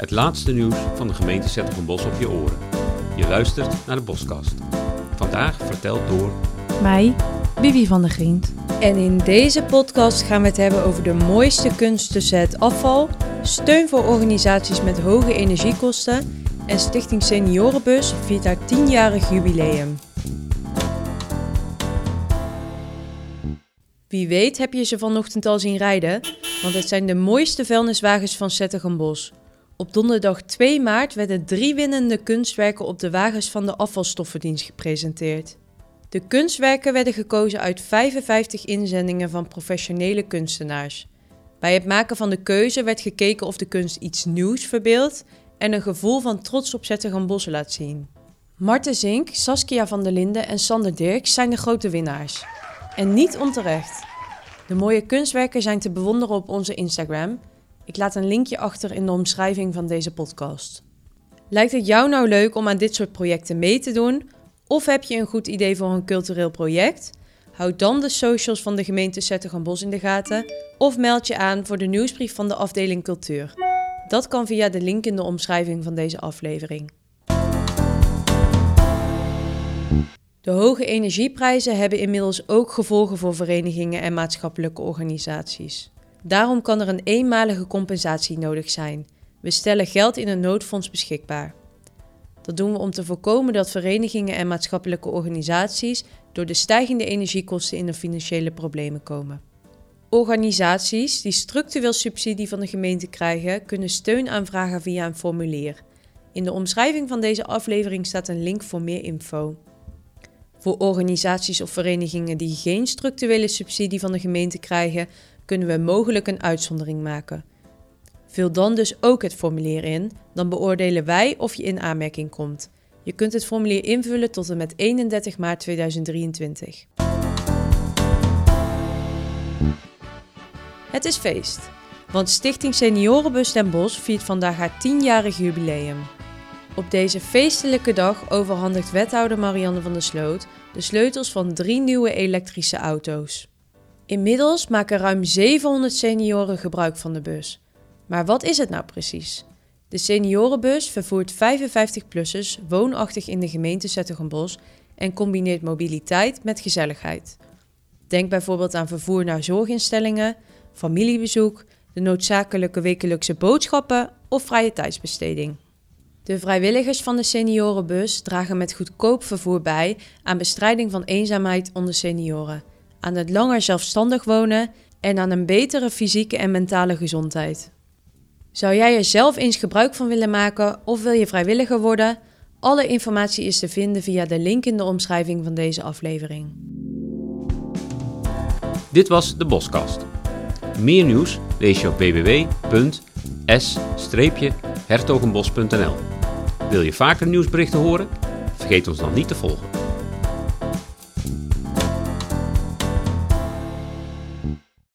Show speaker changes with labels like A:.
A: Het laatste nieuws van de gemeente Bos op je oren. Je luistert naar de Boskast. Vandaag verteld door...
B: Mij, Bibi van der Grient.
C: En in deze podcast gaan we het hebben over de mooiste kunst tussen het afval, steun voor organisaties met hoge energiekosten en Stichting Seniorenbus viert haar 10-jarig jubileum. Wie weet heb je ze vanochtend al zien rijden, want het zijn de mooiste vuilniswagens van Zettergenbos. Op donderdag 2 maart werden drie winnende kunstwerken op de wagens van de afvalstoffendienst gepresenteerd. De kunstwerken werden gekozen uit 55 inzendingen van professionele kunstenaars. Bij het maken van de keuze werd gekeken of de kunst iets nieuws verbeeldt en een gevoel van trots op Zettergenbos laat zien. Marten Zink, Saskia van der Linden en Sander Dirks zijn de grote winnaars. En niet onterecht. De mooie kunstwerken zijn te bewonderen op onze Instagram. Ik laat een linkje achter in de omschrijving van deze podcast. Lijkt het jou nou leuk om aan dit soort projecten mee te doen? Of heb je een goed idee voor een cultureel project? Houd dan de socials van de gemeente Bos in de gaten of meld je aan voor de nieuwsbrief van de afdeling cultuur. Dat kan via de link in de omschrijving van deze aflevering. De hoge energieprijzen hebben inmiddels ook gevolgen voor verenigingen en maatschappelijke organisaties. Daarom kan er een eenmalige compensatie nodig zijn. We stellen geld in een noodfonds beschikbaar. Dat doen we om te voorkomen dat verenigingen en maatschappelijke organisaties door de stijgende energiekosten in de financiële problemen komen. Organisaties die structureel subsidie van de gemeente krijgen, kunnen steun aanvragen via een formulier. In de omschrijving van deze aflevering staat een link voor meer info. Voor organisaties of verenigingen die geen structurele subsidie van de gemeente krijgen, kunnen we mogelijk een uitzondering maken. Vul dan dus ook het formulier in, dan beoordelen wij of je in aanmerking komt. Je kunt het formulier invullen tot en met 31 maart 2023. Het is feest, want Stichting Seniorenbus Den Bosch viert vandaag haar 10-jarig jubileum. Op deze feestelijke dag overhandigt wethouder Marianne van der Sloot de sleutels van drie nieuwe elektrische auto's. Inmiddels maken ruim 700 senioren gebruik van de bus. Maar wat is het nou precies? De seniorenbus vervoert 55-plussers woonachtig in de gemeente Zettergenbos en combineert mobiliteit met gezelligheid. Denk bijvoorbeeld aan vervoer naar zorginstellingen, familiebezoek, de noodzakelijke wekelijkse boodschappen of vrije tijdsbesteding. De vrijwilligers van de seniorenbus dragen met goedkoop vervoer bij aan bestrijding van eenzaamheid onder senioren, aan het langer zelfstandig wonen en aan een betere fysieke en mentale gezondheid. Zou jij er zelf eens gebruik van willen maken of wil je vrijwilliger worden? Alle informatie is te vinden via de link in de omschrijving van deze aflevering.
A: Dit was de Boskast. Meer nieuws lees je op www.s-hertogenbos.nl. Wil je vaker nieuwsberichten horen? Vergeet ons dan niet te volgen.